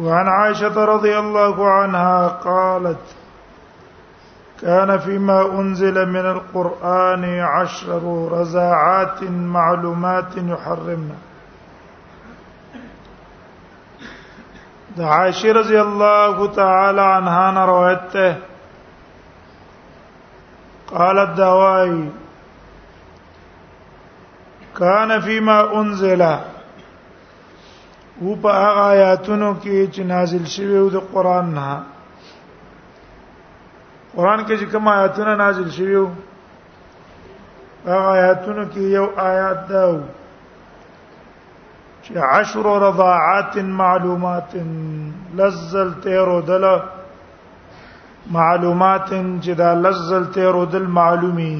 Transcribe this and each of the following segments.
وعن عائشه رضي الله عنها قالت كان فيما أنزل من القرآن عشر رزاعات معلومات يحرمنا د عائشة رضي الله تعالى عنها روايته قالت دوائی كان فيما انزل او او په هغه آیاتونو کې چې نازل شوی او د قران نه قران کې چې کوم آیاتونه نازل شوی او هغه آیاتونو کې یو آیات دا و چې عشر رضاعات معلومات لزل تیر دل معلومات چې دا لزل تیر دل معلومي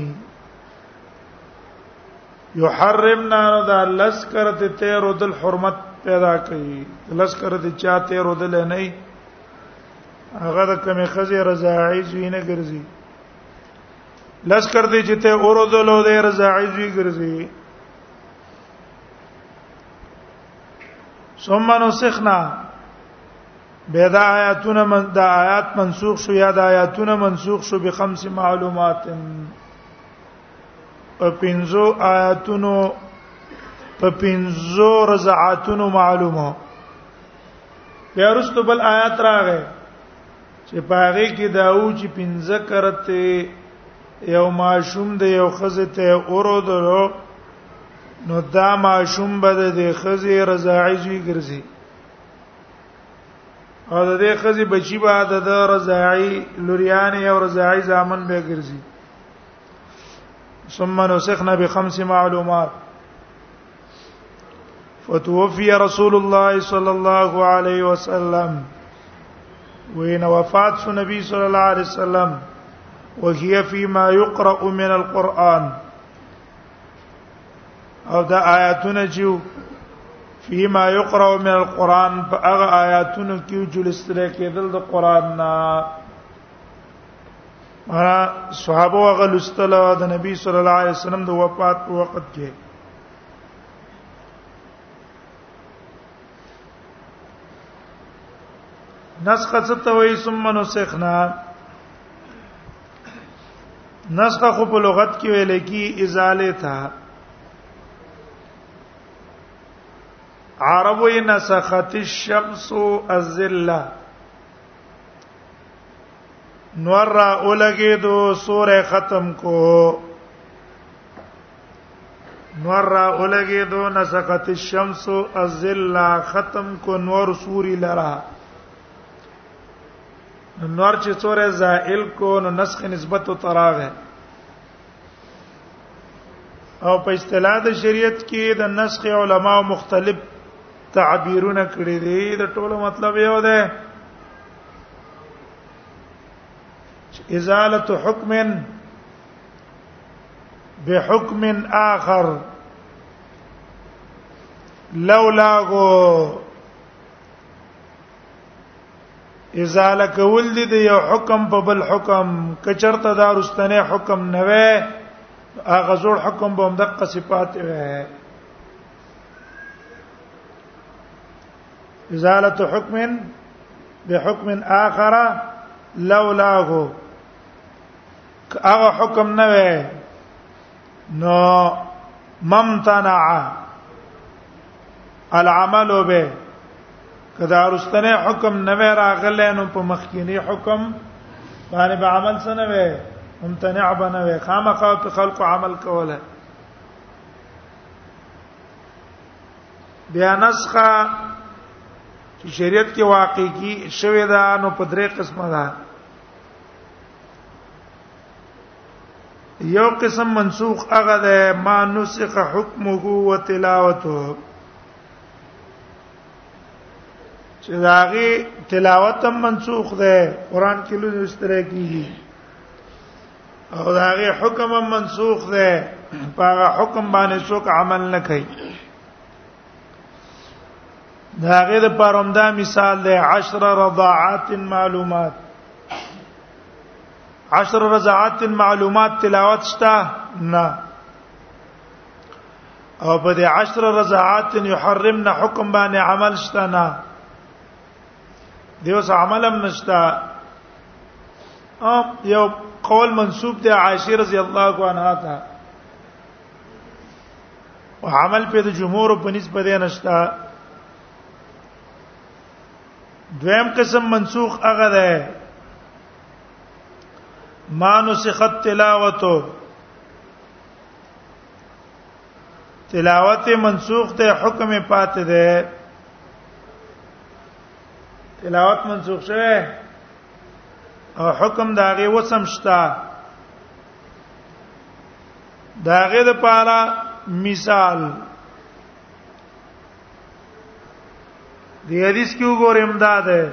یحرمنا دا لسکر ته تیر او دل حرمت پیدا کوي لسکر ته چا تیر او دل نه هغه د کمی خزه رضاعی زوی نه ګرځي لسکر ته چې ته اور دل او د رضاعی زوی ګرځي ثم نسخنا به دا آیاتونه من دا آیات منسوخ شو یا دا آیاتونه منسوخ شو به خمس معلومات په پنځو آیاتونو په پنځو رضاعاتونو معلومه بیا رستو بل آیات راغې چې پاره کې داو چې پنځه کرته یو ماشوم د یو خزه ته اورو درو نو دا ماشوم به د خزه رضاعي جوړ ګرځي او د دې خزي بچی به د رضاعي لوريان او رضاعي زامن به ګرځي ثم نسخنا بخمس معلومات فتوفي رسول الله صلى الله عليه وسلم وين وفات النبي صلى الله عليه وسلم وهي فيما يقرأ من القرآن او دا آیاتونه چې فيما يقرأ من القرآن په هغه آیاتونو کې چې لستل کېدل د قرآن نه مرا صحابه هغه لستل د نبی صلی الله علیه وسلم د وفات په وخت کې نسخه ستوي ثم نسخنا نسخه خو په لغت کې ویل کی ازاله تا عربو نسخت الشمس الذله نور را اولګي دو سوره ختم کو نور را اولګي دو نسقت الشمس الظل ختم کو نور سوري لرا نور چې سوره زائل کو نو نسخ نسبت تراغه او په اصطلاح د شریعت کې د نسخ علما مختلف تعبیرونه کړی دي د ټولو مطلب یو دی ازاله حکم بحکم آخر لولا غو ازاله کول دي د یو حکم په بل حکم کچرته دا رستنه حکم نه وي هغه زوړ حکم به هم دغه صفات وي ازاله حکم بحکم اخر لولاه هغه حکم نه وي نو ممتنع العمل به کدا رستنه حکم نه راغله نو په مخکینی حکم باندې به عمل سره وي ممتنع بنه وي خامخا په خلق عمل کوله بیا نسخه چې شریعت کې واقع کی شوی دا نو په درې قسمه ده یو قسم منسوخ هغه ده ما نسخ حکمه و تلاوته چې داغه تلاوت هم منسوخ ده قران کې لږ استره کیږي او داغه حکم هم منسوخ ده هغه حکم باندې څوک عمل نه کوي داغه د پرومدا مثال ده 10 رضاعات معلومات عشر رضاعات معلومات تلاوت شتا نه او په دې عشر رضاعات يحرمنا حکم باندې عمل شتا نه دیوس عملم نشتا ام یو قول منسوب دی عائشه رضی الله عنها ته او عمل په د جمهور په نسبت دی نشتا دویم قسم منسوخ هغه ده ما نسخت تلاوته تلاوت منسوخ ته حکم پاتې ده تلاوت منسوخ شوه او حکم داغه وسم شتا داغه د پاره مثال دی حدیث کې وګورم دا ده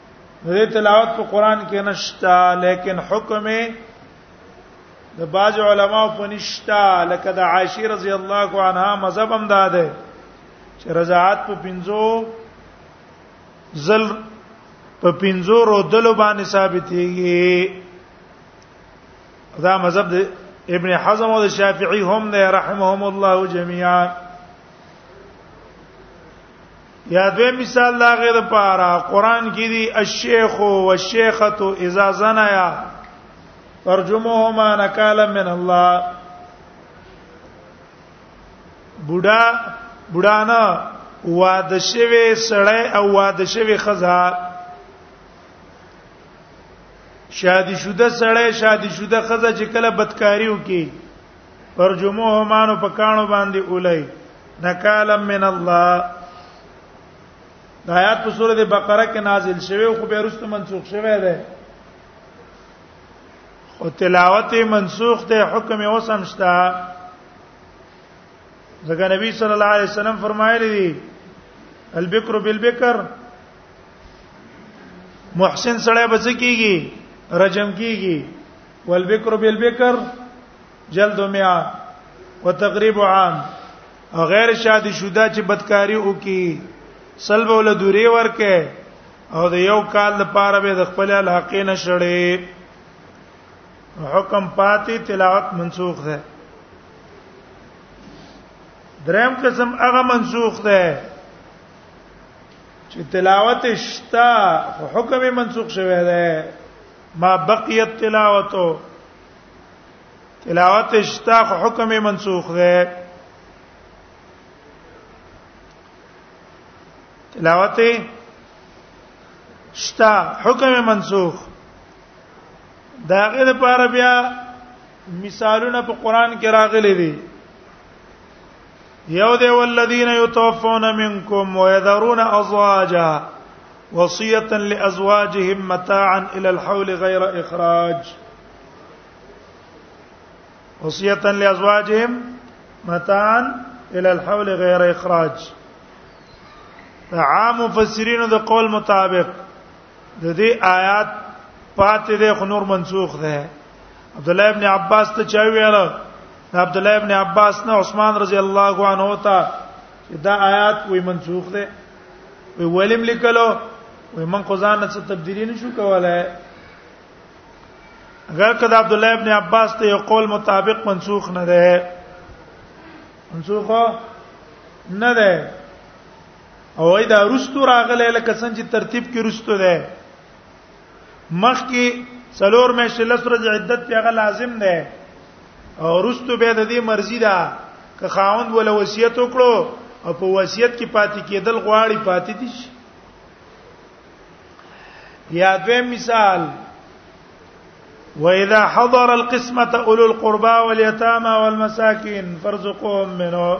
دې تلاوت په قران کې نشتا لیکن حکم د باج علماء په نشتا لکه د عائشه رضی الله عنها مذهب هم داده چې رضاعت په پنځو زل په پنځو رو دلو باندې ثابتېږي دا مذهب د ابن حزم او د شافعي هم نه رحمهم الله جميعا یا دوی مثال دا غیر پاره قران کې دی الشیخ او الشیخه اذا زنایا فرجمهما نکالا من الله بوډا بوډانا واده شوی سړی او واده شوی خزا شادي شوده سړی شادي شوده خزا چې کله بدکاریو کې پر جمعه مانو په کانو باندې اولای نکالا من الله د آیات په سورې بقره کې نازل شوی خو به رسته منسوخ شوی دی او تلاوت منسوخ ته حکم یې وسم شتا ځکه نبی صلی الله علیه وسلم فرمایلی دی البکر بالبکر محسن سړی بچ کیږي رجم کیږي والبکر بالبکر جلد میا وتقریب عام او غیر شادي شوده چې بدکاری وکي سلب ول دوری ورکه او د یو کال لپاره به د خپل الحق نه شړې حکم پاتې تلاوت منسوخ ده دریم قسم هغه منسوخ ده چې تلاوت شتا حکم منسوخ شوی دی ما بقیت تلاوته تلاوت اشتاق حکم منسوخ ده تلاوت شتا حکم منسوخ دا غیر پر بیا مثالونه په قران کې راغلي دي یو دی والذین یتوفون منکم ويذرون ازواجا وصيه لازواجهم متاعا الى الحول غير اخراج وصيه لازواجهم متاعا الى الحول غير اخراج عام مفسرین د قول مطابق د دې آیات پاتې ده خو نور منسوخ ده عبد الله ابن عباس ته چا ویل عبد الله ابن عباس نه عثمان رضی الله عنه ته دا آیات وی منسوخ ده وی ولیم لیکلو وی من خو ځان څه تبدیلی نشو کولای اگر کله عبد الله ابن عباس ته قول مطابق منسوخ نه ده منسوخ نه ده او دا رستو راغله لکه څنګه چې ترتیب کې رستو ده مخ کې څلور میاشتې لس ورځې عدت پیغه لازم ده او رستو به د دې مرزي ده که خاوند ولا وصیت وکړو او په وصیت کې پاتې کېدل غواړي پاتې دي یا دویم مثال واذا حضر القسمه اولو القربى واليتامى والمساكين فارزقوهم منه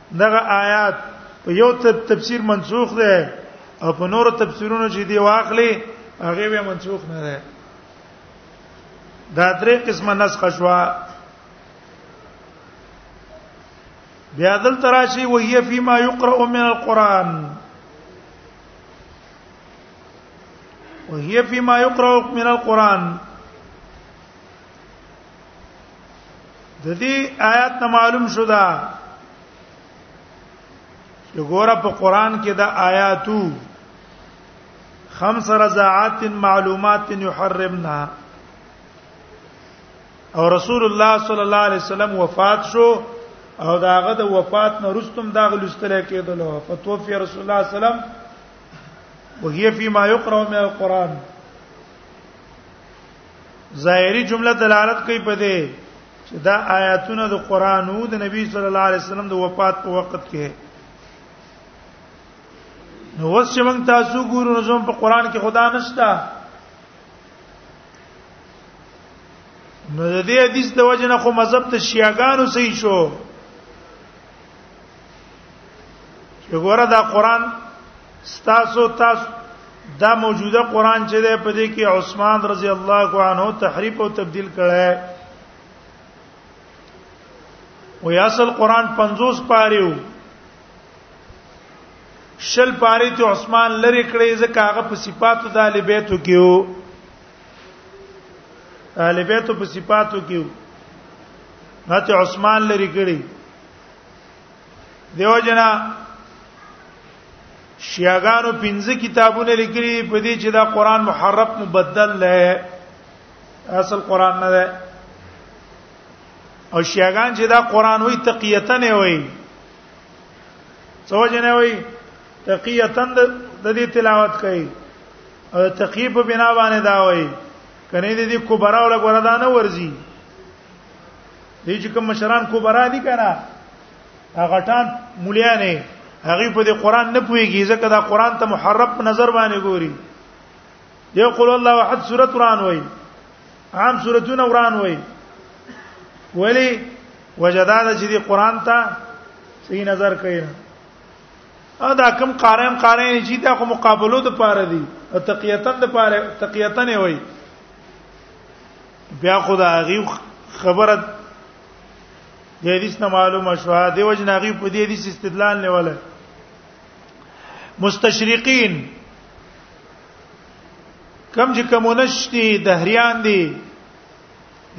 دغه آیات په یو تفسیر منسوخ ده او په نورو تفسیرونو چې دی واخلي هغه به منسوخ نه ده دا درې قسمه نسخ شوا بیا دل تراشی وهي فيما يقرأ من القرآن وهي فيما يقرأ من القرآن د دې آیات نه معلوم شو دا چې ګوره په قران کې دا آیاتو خمس رضاعات معلومات يحرمنا او رسول الله صلی الله علیه وسلم وفات شو او داغه د وفات نه رستم دا غلستل کېدل او فتوفي رسول الله صلی الله علیه وسلم وهي فيما يقرأ من القرآن ظاهری جمله دلالت کوي په دې چې دا آیاتونه د قران او د نبی صلی الله علیه وسلم د وفات په وخت کې نو اوس چې موږ تاسو ګورو نو زموږ په قران کې خدا نشتا نو د دې حدیث د وجه نه خو مذهب ته شیعاګانو صحیح شو چې ګوره دا قران ستاسو تاسو دا موجوده قران چې ده په دې کې عثمان رضی الله عنه تحریف او تبديل کړه او یا اصل قران 50 پاره وو شل پاره ته عثمان لری کړی ځکه هغه په صفاتو د اهل بیتو کې وو اهل بیتو په صفاتو کې وو هته عثمان لری کړی دیو جنا شیعاګانو پنځه کتابونه لیکلي په دې چې دا قران محرف مبدل دی اصل قران نه دی او شیعاګان چې دا قران وی تقیته نه وی سوچ نه وی تقیه تند د دې تلاوت کوي او تقیه په بنا باندې دا وایي کنه دې دې کبرا ولا ګوردانه ورزي دې چې کوم مشران کو برا دي کنه غټان مولیا نه هغه په دې قران نه پويږي ځکه دا قران ته محرف نظر باندې ګوري یو قول الله احد سورۃ قران وای عام سورتونه قران وای ولی وجداد چې دې قران ته صحیح نظر کوي ا دا کم قارئ قارئ چې دا خو مقابلو د پاره دي او تقیتن د پاره تقیتن وای بیا خدا هغه خبره د حدیث نه معلومه شو د وجنه هغه په دې حدیث استدلال نه ولا مستشرقین کم چې کمونست دي دهریان دي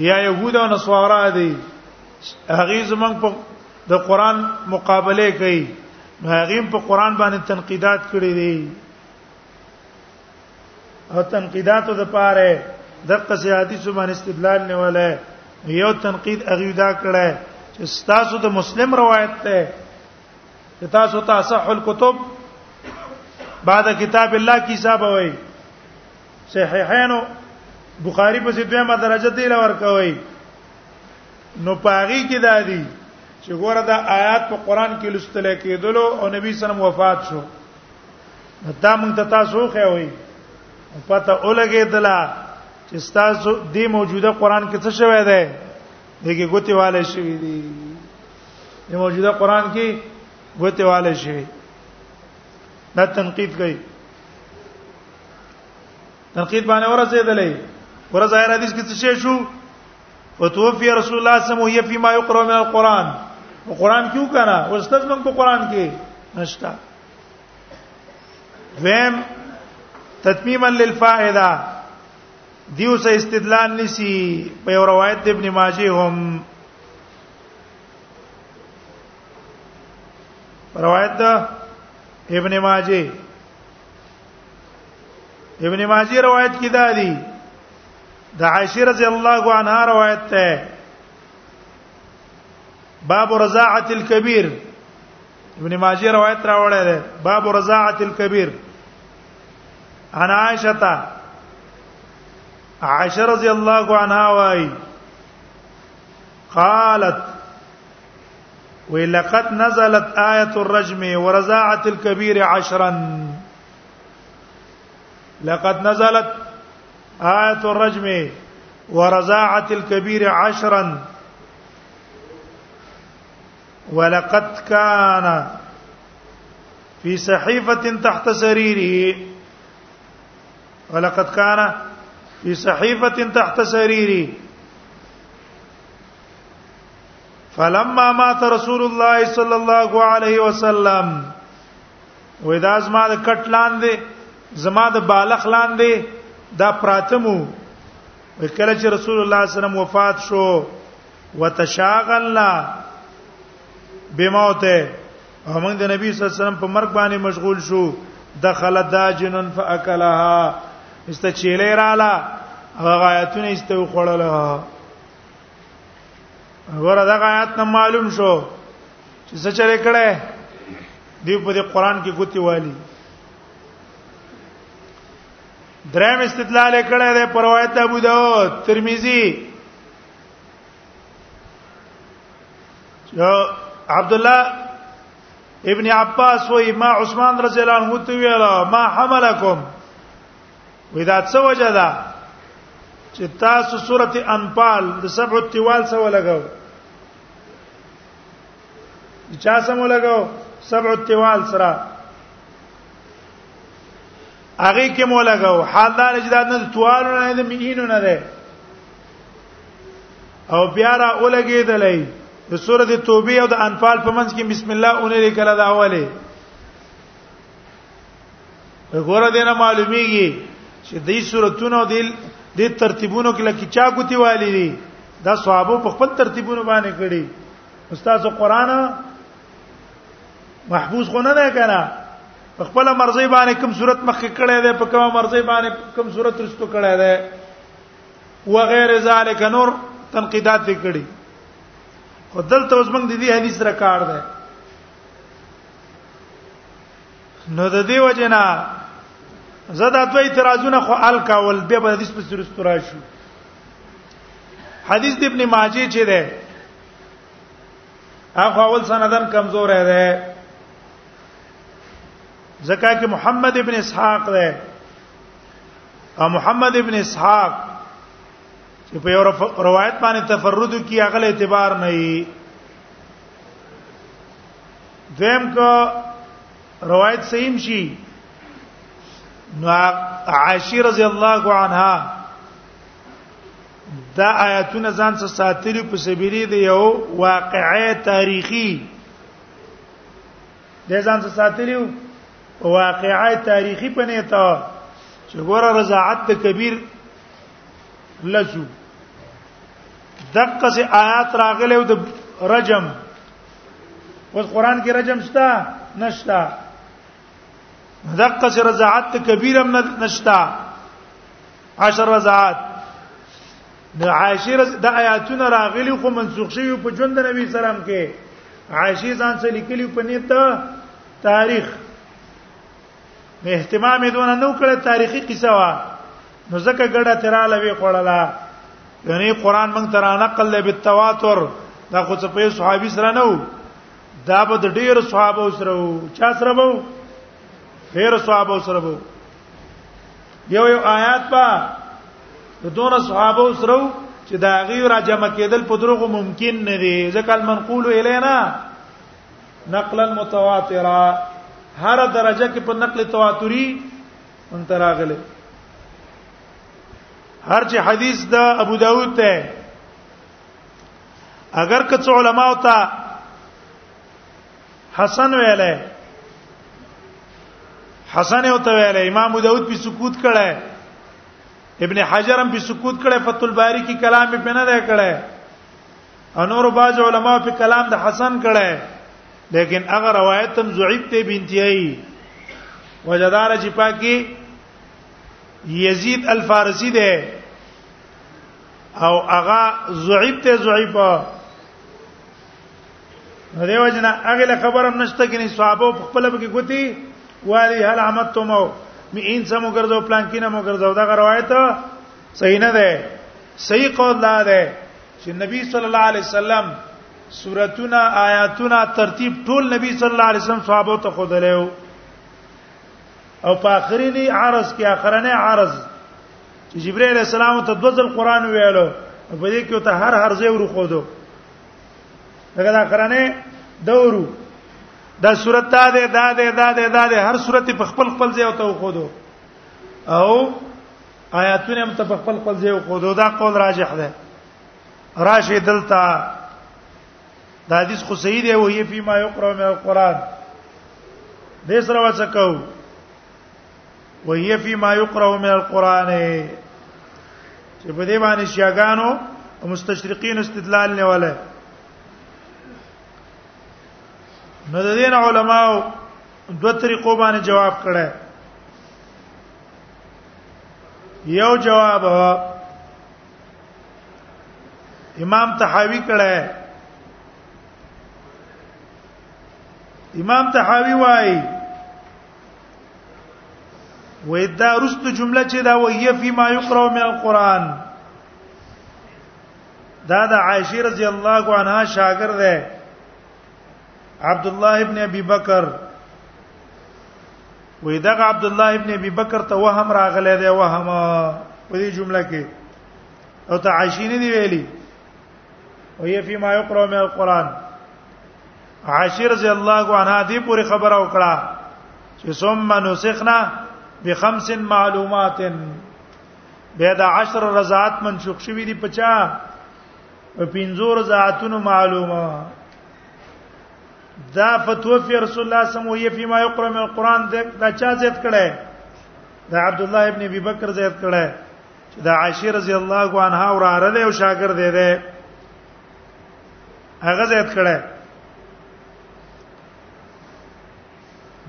یا يهود او نصارا دي هغه زمنګ په د قران مقابله کوي هغه په قران باندې تنقیدات کړی دي او تنقیداتو د پاره د قصې حدیث باندې استدلال نه ولا یو تنقید اغي دا کړه چې تاسو د مسلم روایت ته چې تاسو ته صح الكتب بعد کتاب الله کی حساب وای صحیحین بخاری په دویمه درجه دی لور کوي نو پاغي کې دادی چې ګوره دا آیات په قران کې لستل کېدلو او نبی صلی الله علیه وسلم وفات شو دا موږ ته تاسو خو وي پته اولګې دلا چې تاسو د موجوده قران کې څه شوی دی دغه ګوتې والے شوی دی د موجوده قران کې ګوتې والے شوی دا تنقید کوي تنقید باندې ورسېدلې ورځ هر حدیث کې څه شو وتوفي رسول الله صلی الله علیه وسلم فيما يقرأ من القرآن قرآن کیو کنه استاد موږ په قرآن کې نشتا ویم تتمیما للفائده دیو سه استدلال نسی په روایت ابن ماجه هم روایت ابن ماجه ابن ماجه روایت کې دا دی د عائشه رضی الله عنها روایت ده باب رضاعه الكبير ابن ماجه روایت راوړی ده باب رضاعه الكبير انا عائشه تا عائشه رضی الله عنها وای قالت وی لقد نزلت آية الرجم ورزاعة الكبير عشرا لقد نزلت آية الرجم ورزاعة الكبير عشرا ولقد كان في صحيفة تحت سريره ولقد كان في صحيفة تحت سريره فلما مات رسول الله صلی الله علیه وسلم وې دا زما د کټ لاندې زما د بالغ لاندې دا پراتمو کله چې رسول الله صلی الله علیه وسلم وفات شو وتشاغلنا بموته او موږ د نبی صلی الله علیه وسلم په مرګ باندې مشغول شو دخل داجن فاكلها استچیلې رااله هغه آیتونه استو خړله ګوره دا آیات نه معلوم شو چې څه چره کړه دی په دې قران کې ګوتی والی درم استدلال کړه ده پر روایت ابو داود ترمذی جو عبد الله ابن عباس و ما عثمان رضی الله عنه تو ویلا ما حملکم وې دا څه وجه ده چې تاسو سورته انفال د سبع التوال سره ولګاو چا سم ولګاو سبع التوال سره هغه کې مو لګاو حال دا اجداد نه توال نه د مینو نه ده او بیا را ولګېدلې د سورته توبه او د انفال په منځ کې بسم الله اونې کله دا اوله غوړه دینه معلومیږي چې دې صورتونو دې دې ترتیبونو کې لکه چا کوتی والی دي دا صحابه په خپل ترتیبونو باندې کړی استاد قرآن محفوظ خو نه نه کنه په خپل مرزي باندې کوم صورت مخکې کړی دی په کومه مرزي باندې کوم صورت رستو کړی دی و غیر ذالک نور تنقیدات وکړي خو دلته اوس موږ د دې حدیث را کار دی نو د دې وجنا زدا دوه اعتراضونه خو ال کاول به په حدیث په سرست راشو حدیث ابن ماجه چې ده هغه اول سندن کمزور ده زکا کې محمد ابن اسحاق ده او محمد ابن اسحاق چې په یو روایت باندې تفرد کی اغل اعتبار نه دویم که روایت صحیح شي نو عائشه رضی الله عنها دا آیاتونه ځان څخه ساتلی په سبیری دی یو واقعي تاریخي د ځان څخه ساتلی واقعي تاریخي پنه تا چې ګوره رضاعت د کبیر لشو دقه سي آیات راغله او د رجم اوس قران کې رجم شتا نشتا دقه رضاعت کبیره نشتا عشر رضاعت د عاشر د آیاتونه راغلي خو منسوخ شوی په ژوند د نبی سلام کې عاشر ځان څه لیکلی په نیت تاریخ نو اهتمام یې دونه نو کړ تاریخي قصه وا نو زکه ګډه تراله وی خړلا یعنی قران موږ تر نقل له بالتواتر دا خو څه په صحابي سره نه وو دا به د ډیر صحابه سره وو چا سره وو ډیر صحابه سره وو یو یو آیات په د دونه صحابه سره وو چې دا غي را جمع کېدل په دروغ ممکن نه دي ځکه المنقول الینا نقلا متواترا هر درجه کې په نقل تواتری ان تراغله هر چې حدیث د ابو داود ته اگر که څو علما او ته حسن ویلې حسن او ته ویلې امام ابو داود په سکوت کړه ابن حجر هم په سکوت کړه فتح الباری کی کلام په نه ده کړه انور باج علما په کلام د حسن کړه لیکن هغه روایت هم ضعیف ته بنتیای وجدار چې پاکي یزید الفارسی ده او هغه ضعیف ته ضعیفه دیو جنا هغه له خبر هم نشته کې نه صحابه په خپل کې ګوتی والی هل عمد تو مو می ان سمو ګرځو پلان کې نه مو ګرځو دا روایت صحیح نه ده صحیح قول دا ده چې نبی صلی الله علیه وسلم سورتونه آیاتونه ترتیب ټول نبی صلی الله علیه وسلم صحابه ته خو دلایو او په اخري دی عرض کې اخرنه عرض چې جبرئیل السلام ته د ځل قران ویلو په دې کې ته هر هر ځای ورو خو دو دغه اخرنه دورو دا صورت دا ده دا ده دا ده دا ده هر صورت په خپل خپل ځای او ته خو دو او آیاتونه هم ته په خپل خپل ځای خو دا قول راجح ده راشه دلته دا حدیث خو صحیح دی وهي په ما یقرأ من القرآن دې سره وڅکو وهي په ما یقرأ من القرآن چې په دې باندې شیاګانو او مستشرقین استدلال نه ولا نو د دین علماو دوه طریقو باندې جواب کړه یو جواب امام تحاوی کړه امام تحاوی وای وې دا رست جمله چې دا وهي فی ما یقرأ من القرآن دا د عائشه رضی الله عنها شاګرد ده عبد الله ابن ابي بکر وې دا عبد الله ابن ابي بکر ته وهم راغله دی وهم په دې جمله کې او ته عائشې نه دی ویلي او یې فيما يقرأ من القرآن عاشر رضی الله عنها دې پوری خبره وکړه چې ثم نسخنا بخمس معلومات به دا 10 رضاعت منسوخ شوې دي 50 په پنځو رضاعتونو معلومه دا فتوفی رسول الله صلی الله علیه وسلم ما یقرأ من القرآن دا چا زیات کړه دا عبد الله ابن ابي بکر زیات کړه چې دا عائشه رضی الله عنها وراره له شاګرد دی هغه زیات کړه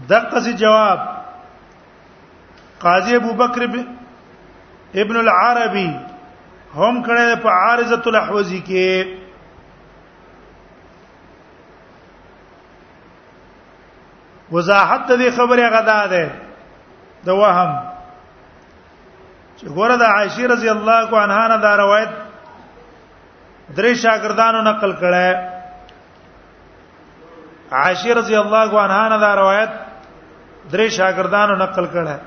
دغه جواب قاضي ابو بکر ابن العربي هم کړه په عارضه الاحوزی کې وضاحت دې خبره غدا ده د وهم چې ګوره د عائشه رضی الله عنها نه دا روایت درې شاګردانو نقل کړه عائشه رضی الله عنها نه دا روایت درې شاګردانو نقل کړه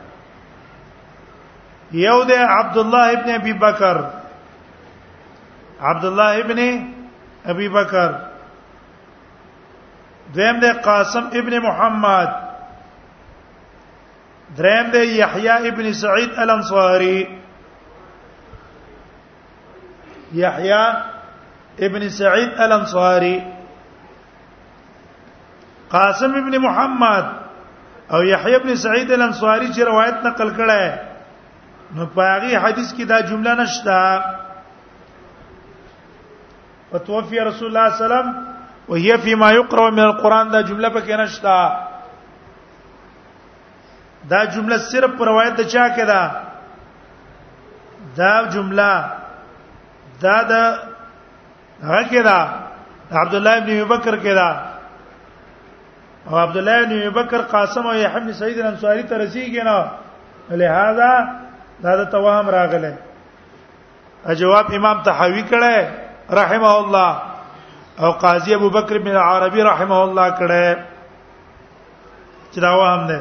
یو د عبد الله ابن ابي بکر عبد الله ابن ابي بکر دویم دی قاسم ابن محمد دریم دی یحیی ابن سعید الانصاری یحیی ابن سعید الانصاری قاسم ابن محمد او یحیی ابن سعید الانصاری چې روایت نقل کړه نو پاغي حدیث کې دا جمله نشته وتوفي رسول الله صلی الله علیه وسلم وهي فيما يقرأ من القرآن دا جمله پکې نشته دا جمله صرف پر روایت د چا کې ده دا جمله دا د هغه کې ده عبد الله ابن ابي بکر کې ده او عبد الله بن ابي بکر قاسم او يحيى بن سعيد الانصاري ته رسیدي نه لہذا دا د توهم راغله جواب امام تحوی کړه رحمه الله او قاضي ابو بکر بن عربي رحمه الله کړه چې دا وهم ده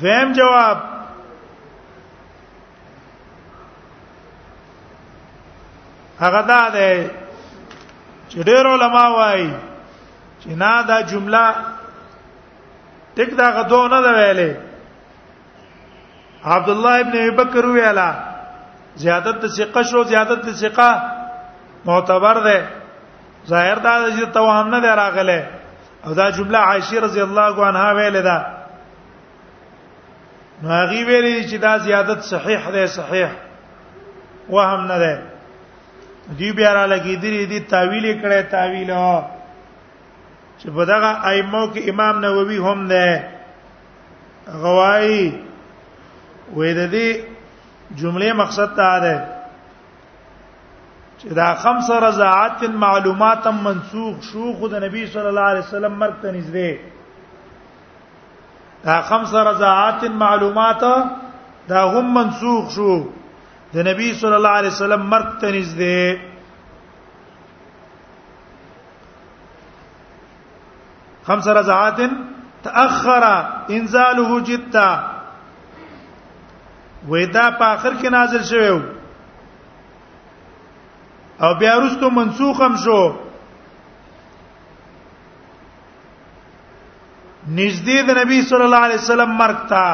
دویم جواب هغه دا ده چې ډېر علما وایي چې نه دا جمله ټیک دا غدو نه ده ویلې عبد الله ابن ابي بکر ویلا زیادت ثقه شو زیادت ثقه معتبر ده ظاهر دا چې توهم نه راغله او دا جمله عائشه رضی الله عنها ویل ده نو هغه ویلي چې دا زیادت صحیح دی صحیح وهم نه ده دی بیا را لګی دی دی تعویل کړه تعویل چې په دغه ائمه کې امام نووي هم ده غوايي وې د دې جملې مقصد دا ده چې دا خمس رضاعات معلومات منسوخ شو خود نبی صلی الله علیه وسلم مرګ ته نږدې دا خمس رضاعات معلومات دا هم منسوخ شو د نبی صلی الله علیه وسلم مرګ ته نږدې خمس رضاعات تأخر انزاله جدا وېدا په اخر کې نازل شوی او بیا وروسته منسوخ هم شو نږدې د نبی صلی الله علیه وسلم مرګ ته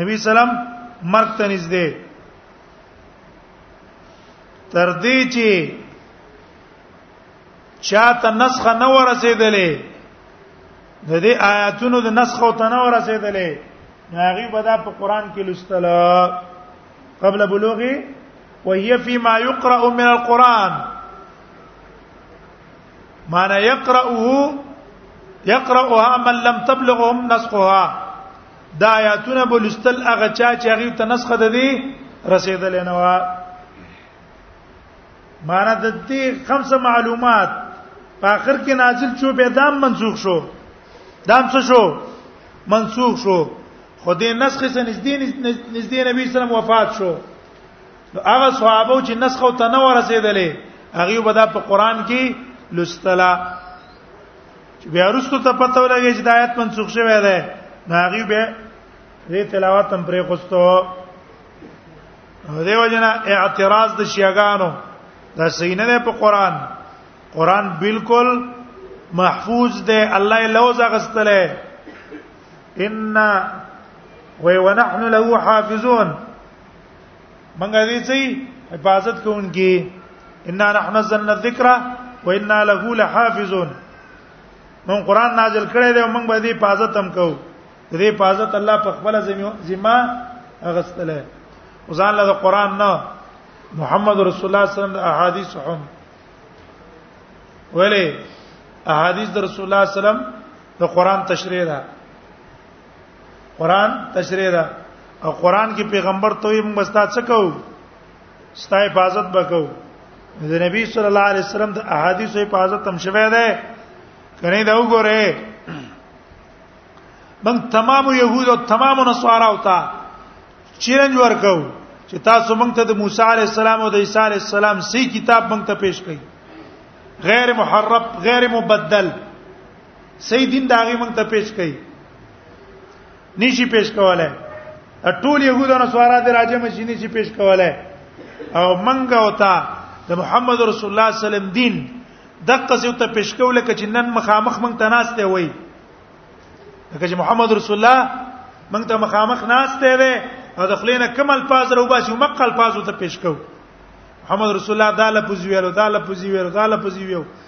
نبی سلام مرګ ته نږدې تر دې چې چاته نسخه نه ورسېدلې د دې آیاتونو د نسخه او تنه ورسېدلې هغه به دا په قران کې لوستل قبل بلوغي وهي فيما يقرأ من القرآن معنی یقرأه یقرأها من لم تبلغهم نسخها دا آیاتونه بولستل هغه چا چې هغه ته نسخه ده دي رسیدل نه و معنی د دې خمسه معلومات په اخر کې نازل شو به دام منسوخ شو دام څه شو منسوخ شو خو دې نسخه سره نږدې نږدې نبی صلی الله علیه وسلم وفات شو نو هغه صحابه چې نسخه ته نه ورسېدلې هغه به دا په قران کې لستلا چې بیا وروسته ته پته ولګي چې د آیت منسوخ شوی دی نو هغه به دې تلاوت هم پرې خوستو دیو جنا اعتراض د شیعاګانو دا صحیح نه دی په قران قران بالکل محفوظ دی الله لوز غستله ان و ونحن له حافظون منګه دې سي حفاظت کوونکی ان نحن نزلنا الذکر وانا له لحافظون مون قران نازل کړی دی مونږ به دې حفاظت هم کوو دې حفاظت الله په خپل ذمہ اغستله وزان له قران نه محمد رسول الله صلی الله علیه وسلم احادیث هم ویلې احادیث د رسول الله صلی الله علیه وسلم د قران تشریح ده قران تشریح ده او قران کې پیغمبر ته یې موږ ستا څه کوو ستا حفاظت وکاو د نبی صلی الله علیه وسلم د احادیث حفاظت هم شوه ده کنه دا وګوره من تمام يهود او تمام نصارا او تا چیلنج ورکو چې تاسو موږ ته د موسی علی السلام او د عیسی علی السلام سی کتاب موږ ته پیش کړئ غیر محرف غیر مبدل صحیح دین دا غي مونږ ته پیش کړي نشي پیش کوله ټول يهودو نه سوارا د راجه مشي نشي پیش کوله او منګه وتا د محمد رسول الله صلی الله علیه وسلم دین دغه څه ته پیش کوله کچ نن مخامخ مونږ ته ناس دی وای لکه چې محمد رسول الله مونږ ته مخامخ ناس دی وای او د خلینو کم الفاظ رو باسي مق الفاظ ته پیش کو محمد رسول الله دا لفظ ویلو دا لفظ ویلو دا لفظ ویلو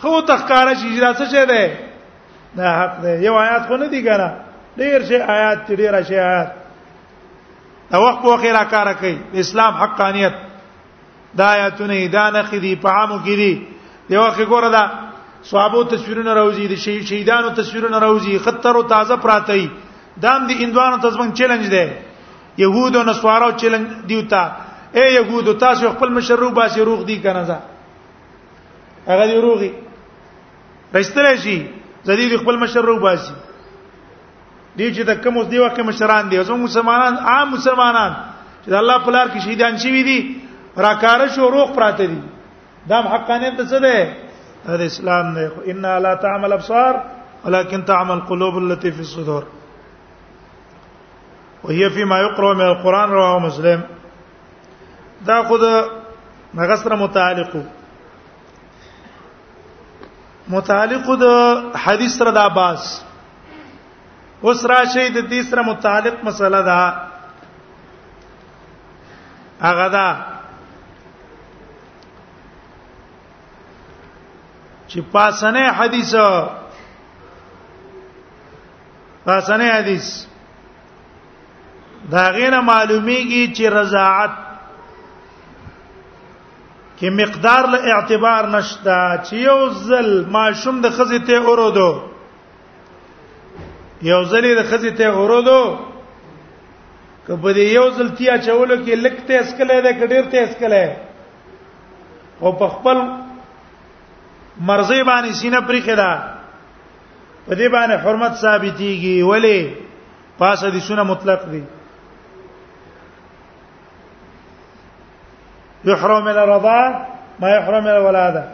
خو تخکار شي هجرت څه شه ده دا حق ده یو آیات خو نه دی ګره ډیر شي آیات چې ډیر شي آیات دا وخت په خیر کار کوي اسلام حقانیت دا آیاتونه دا نه خدي په عامو کې دي یو کې ګوره دا صحابو تصویرونه راوځي د شهید شهیدانو تصویرونه راوځي خطر او تازه پراته دي دام دي اندوانو تزمن چیلنج ده يهود او نصارو چیلنج دیوتا اے يهود تاسو خپل مشروب باسي روغ دي کنه هغه دی روغي رښتل شي زدي د خپل مشر رو باسي دی چې د کوم اوس دی وخت مشران دي زموږ مسلمانان عام مسلمانان چې د الله په لار کې شهیدان شوی دي راکاره شو روغ پراته دي دا حقانیت څه ده دا اسلام نه ان لا تعمل ابصار ولكن تعمل قلوب التي في الصدور وهي فيما يقرأ من القرآن رواه مسلم دا خود هغه سره متعلق متعلق د حدیث سره د عباس اوس راشي د دې سره متعلق مسله ده هغه ده چې پاسنه حدیث پاسنه حدیث دا غینه معلومیږي چې رضاعت کې مقدار له اعتبار نشته چې یو ځل ماشوم د خزې ته اورودو یو ځل د خزې ته اورودو کبه دې یو ځل تیا چولو کې لکته اسکله ده کډیر ته اسکله او په خپل مرزي باندې سینه پرې کړه په دې باندې حرمت ثابتيږي ولی پاسه دي سونه مطلق دي يحرم الرضاع ما يحرم الولاده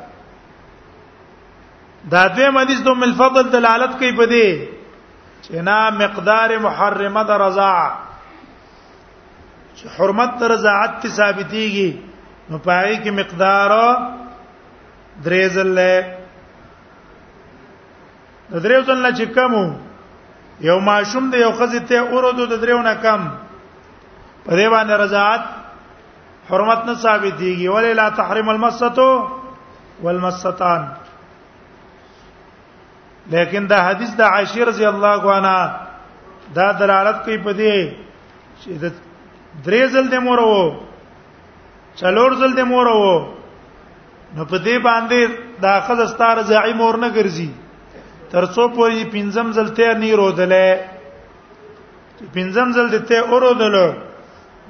دا دوی حدیث دوم الفضل دلالت کوي په دې چې نا مقدار محرمه د رضا چې حرمت تر رضاعت ته ثابتيږي نو پای کې مقدار درې ځله د دریو ځل نه چې کم یو ماشوم د یو خزې ته اوردو د دریو نه کم په دې باندې رضاعت حرمت نه ثابت دیږي ولې لا تحریم المستو والمستان لیکن دا حدیث د عائشہ رضی الله عنها دا دلالت کوي په دې چې د درې ځل د مور وو څلور ځل د مور وو نو په دې باندې دا خزه ستار زعیم اور نه ګرځي ترڅو پوری پنځم ځل ته نه رودلې پنځم ځل دې ته اورودلو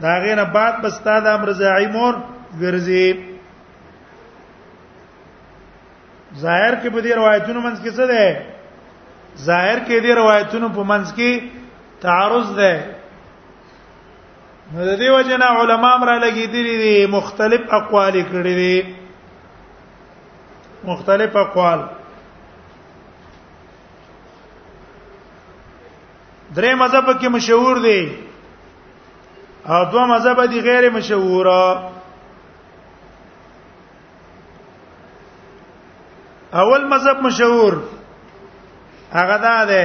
دا غینه بعد بس تا د امر زعیم اور ګرځي ظاهر کې په دې روایتونو منځ کې څه ده ظاهر کې دې روایتونو په منځ کې تعارض ده نو د دې وجنا علما امر لګی دي مختلف اقوال کړي دي مختلف اقوال درې مذهب کې مشهور دي او دوه مذهب دي غیر مشهوره اول مذهب مشهور هغه دا ده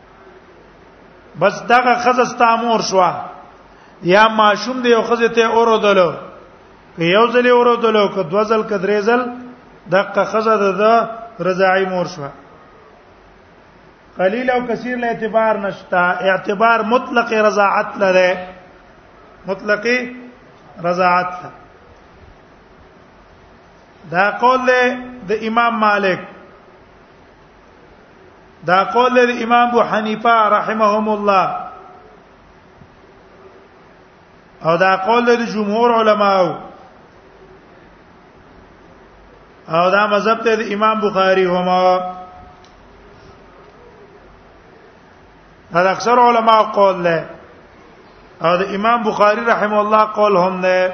بس دغه خزه ستامور شو یا ماشوم دی او خزه ته اورودلو که یو ځل اورودلو که دو ځل که درې ځل دغه خزه د رضاعي مور شو قلیل او کثیر له اعتبار نشتا اعتبار مطلق رضاعت لره مطلق رضاعت لره دا قول د امام مالک دا قول امام ابو حنیفه رحمهم الله او دا قول د جمهور علماو او دا مذهب ته د امام بخاری هما دا اکثر علما قول له او د امام بخاری رحم الله قول هم ده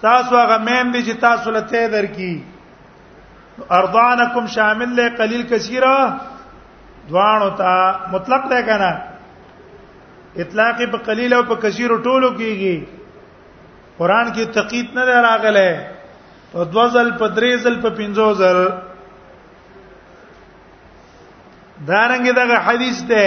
تاسو هغه مین دي چې تاسو له ته درکې ارضانکم شامل له قلیل کثیره دوانو ته مطلق ده کنه اطلاق په قلیل او په کثیر ټولو کېږي قران کې تقید نه راغله په دوزل په دریزل په پنځو زل دارنګ دغه حدیث ده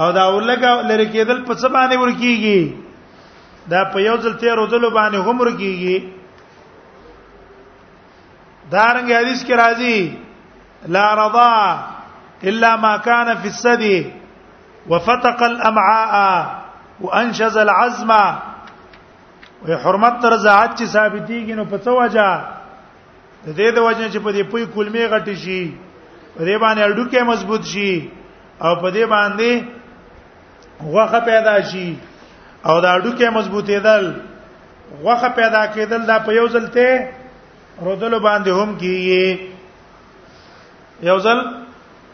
او دا ولګه لری کېدل په څه باندې ورکیږي دا په یو ځل تیر ودل باندې هم ورکیږي دارنګ حدیث کې راځي لا رضا الا ما كان في الثدي وفتق الامعاء وانشز العزم وي حرمت تر زعات چې ثابتيږي نو په څه وجه د دې د وجه چې په دې پوی کلمې غټي شي په دې باندې اډو کې مضبوط شي او په دې باندې غوخه پیدا شي او دا اډو کې مضبوطېدل غوخه پیدا کېدل دا په یو ځل ته رودل باندې هم کیږي یو ځل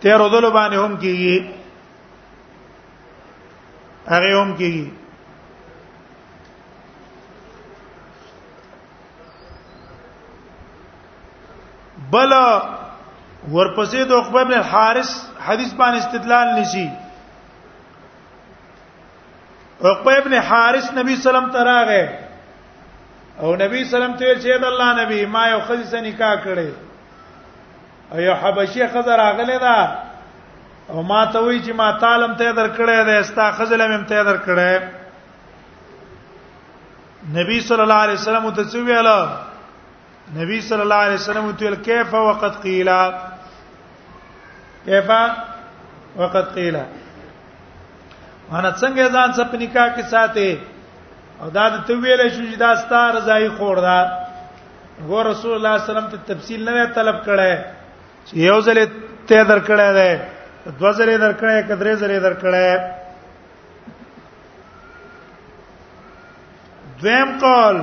ته رودل باندې هم کیږي هغه هم کیږي بل ورپسې د عقبه بن الحارث حدیث باندې استدلال نشي عقبه ابن حارث نبی سلام تراغه او نبی سلام ته چې د الله نبی ما یو خزي سره نکاح کړي او یو حبشي خزه راغله ده او ما ته وی چې ما تعلم ته درکړې ده ستا خزلم هم ته درکړې نبی صلی الله علیه وسلم ته څه ویل نبی صلی الله علیه وسلم ته کیف وقت قیل کیف وقت قیل انا څنګه ځان څپ نکاح کې ساتي او دا ته ویل شو چې دا ستار ځای خور دا غو رسول الله صلی الله علیه وسلم ته تفصیل نه طلب کړي چې یو ځلې ته درکړې ده دوه ځلې درکړې کدرې ځلې درکړې دویم قول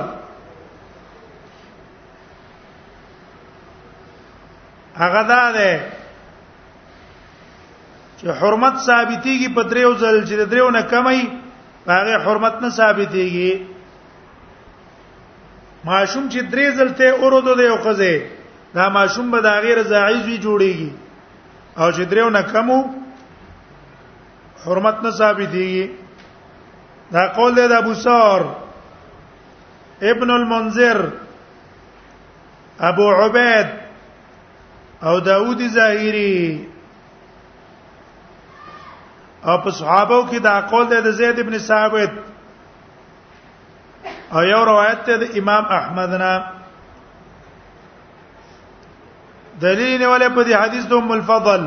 هغه دا ده چې حرمت ثابتيږي په دریو ځل چې دریو نه کمي هغه حرمت نه ثابتيږي ماشوم چې درې ځل ته اوردو دی او خزه دا ماشوم به د غیر زایز وی جوړیږي او چې دریو نه کمو حرمت نه ثابت دی دا قول دی د ابو ثور ابن المنذر ابو عبید او داوود ظاهری او په صحابه کې دا قول دی د زید ابن ثابت او یو روایت ته د امام احمد نه دلیل ولې په دې حدیث دوم الفضل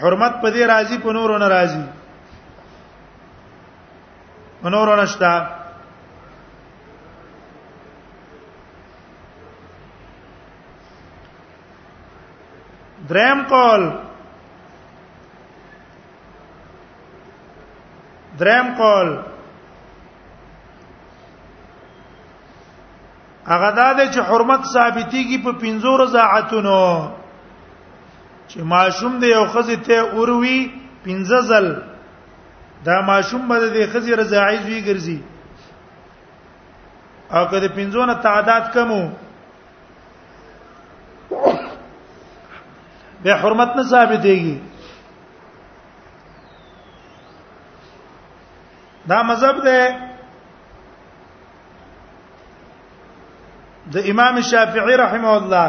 حرمت په دې راضي په نورو نه راضي په نورو نشتا دریم قول دریم قول هغه دا چې حرمت ثابتيږي په 50 رضاعتونو چې ماشوم د یو خزي ته اوروي پنځه ځل دا ماشوم به د خزي رضاعي زوی ګرځي او که د پنځو نه تعداد کمو به حرمت نه ثابتېږي دا مذهب ده د امام شافعي رحمه الله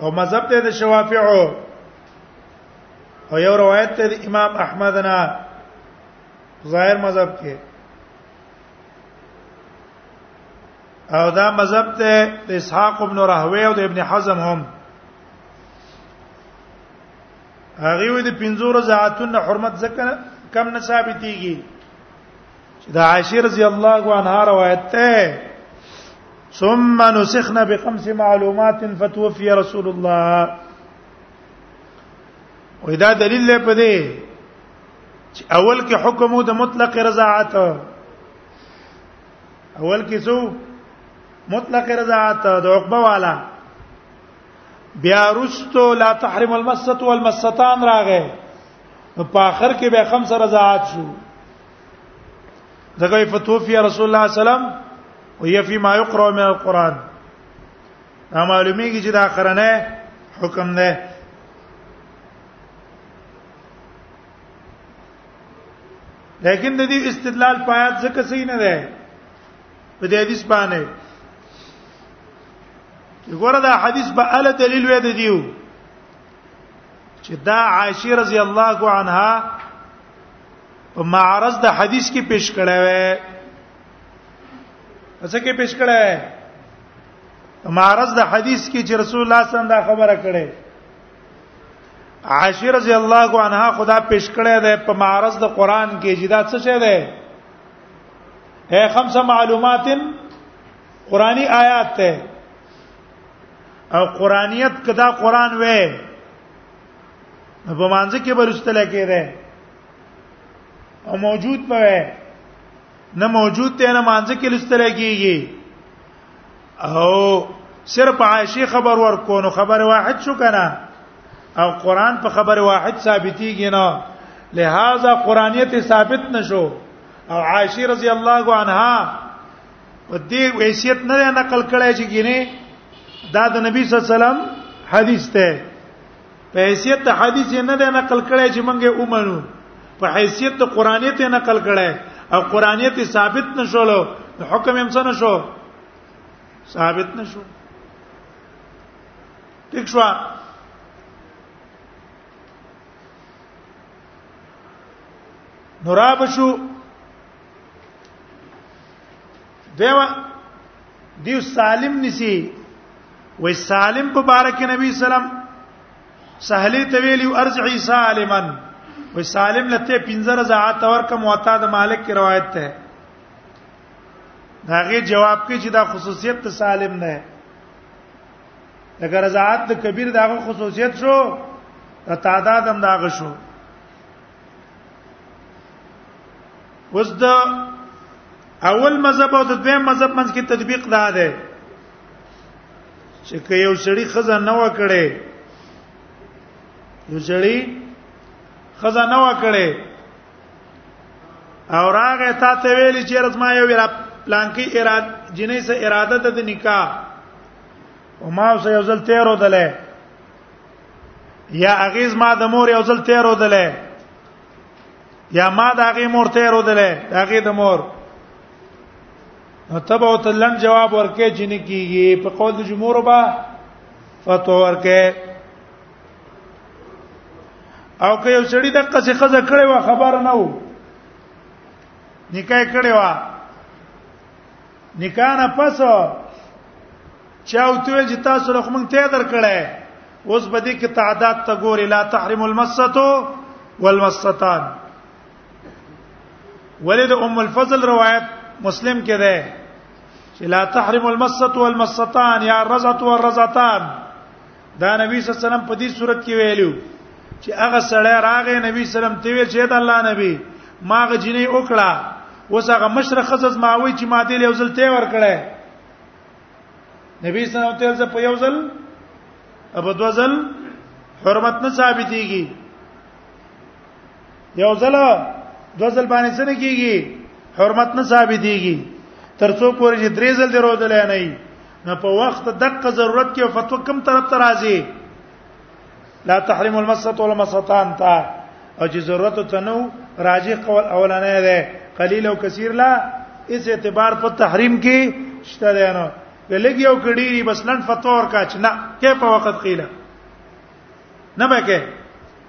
او مذهب ته د شوافیعو او یو روایت ته د امام احمد نه ظاهر مذهب کې او دا مذهب ته د اسحاق ابن راهوی او د ابن حزم هم هغه وی د پنځور زعاتون حرمت ځکه کم نه ثابتيږي چې د عائشه رضی الله عنها روایت ده ثم نسخنا بخمس معلومات فتوفي رسول الله وې دا دلیل دی په دې چې اول کې حکم د مطلق رضاعت اول کې څو مطلق رضاعت د عقبه والا بیا رستو لا تحرم المسه والمستان راغې په اخر کې به خمس رضاعت شو دغه فتوفی رسول الله صلی الله علیه وسلم وهي فيما يقرأ من القرآن دا معلومیږي چې دا اخرنه حکم ده لیکن د دې استدلال پایات ځکه صحیح نه ده په دې حدیث باندې ګوره دا حدیث به ال دلیل وې د دیو چې دا عائشه رضی الله عنها په معرض د حدیث کې پیش کړه وې څه کې پیش کړه وې معرض د حدیث کې چې رسول الله صلی الله علیه وسلم دا خبره کړې عائشہ رضی الله عنها خدا پیش کړه ده په معرض د قران کې چې دا څه شه ده اے خمسه معلومات قرآنی آیات ته او قرانیت کدا قران وې په مانځ کې برستل کېده او موجود به نه موجود ته نه مانځ کې لستل کېږي او صرف عائشه خبر ورکو نو خبر واحد شو کنه او قران په خبر واحد ثابتيږي نه لہذا قرانیت ثابت نشو او عائشه رضی الله عنها په دې حیثیت نه نقل کړی چې ګینه دا د نبی صلی الله علیه وسلم حدیث ته په حیثیت د حدیث نه ده نقل کړی چې مونږه اومنو په حیثیت د قرانیت نه نقل کړی او قرانیت ثابت نشولو حکم هم څنګه شو ثابت نشو ٹھیک شو نوراب شو دیو دیو سالم نسی وې سالم په بارک نبی سلام سهلی ته ویلی ارجعی سالما وې سالم لته پنځه رضاعت ورکه موطا د مالک کی روایت ده داغه جواب کې چې دا خصوصیت ته سالم نه لکه رضاعت د کبیر داغه خصوصیت شو تعداد هم داغه شو اوس د اول مذهب او د دویم مذهب منځ کې تطبیق دا ده چې که یو سړی خزه نه وکړي یو سړی خزه نه وکړي او راغه تا ته ویل چې رات ما یو پلان کې اراده جنې سه اراده ته د نکاح او ما اوس یو ځل تیر ودلې یا اغیز ما د مور یو ځل تیر ودلې یا ما د هغه مور تیر ودلې هغه د مور تبع تلن جواب ورکې چې نه کیږي په قول د جمهور با فتوا ورکې او که یو سړی د قصې خزه کړي و خبر نه وو نکاح کړي و نکاح نه پس چا او ته چې تاسو له موږ ته درکړای اوس به دې کې تعداد ته ګوري لا تحرم المسته والمستان ولید ام الفضل روایت مسلم کې ده چې لا تحرم المسته والمستان یا الرزه والرزتان دا نبی صلی الله علیه وسلم په دې صورت کې ویلو چې هغه سړی راغی نبی سلام ته ویل چې دا الله نبی ماغه جنې وکړه اوس هغه مشرخص ما وی چې ما دې یو ځل ته ور کړه نبی صلی الله علیه وسلم په یو ځل ابو دو ځل حرمت نه ثابتېږي یو ځل دو ځل باندې څه نه کیږي حرمت نه ثابتېږي ترڅو پورې چې درې ځل دی رودل نه نه په وخت دقه ضرورت کې فتوا کم طرف ته راځي لا تحریم المسط ولا مسطان تا او چې ضرورت ته نو راجی قول اولنې ده قلیل او کثیر لا اس اعتبار په تحریم کې شته ده نو لګي او کډيري بس لن فتور کا چې نه کې په وخت قیله نه به کې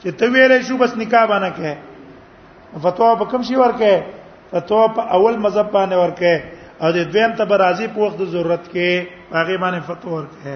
چې ته ویلې شو بس نکاح باندې کې فتوا په کوم شي ورکه فتوا په اول مذهب باندې ورکه او د دویم ته برازي په وخت د ضرورت کې هغه باندې فتوا ورکه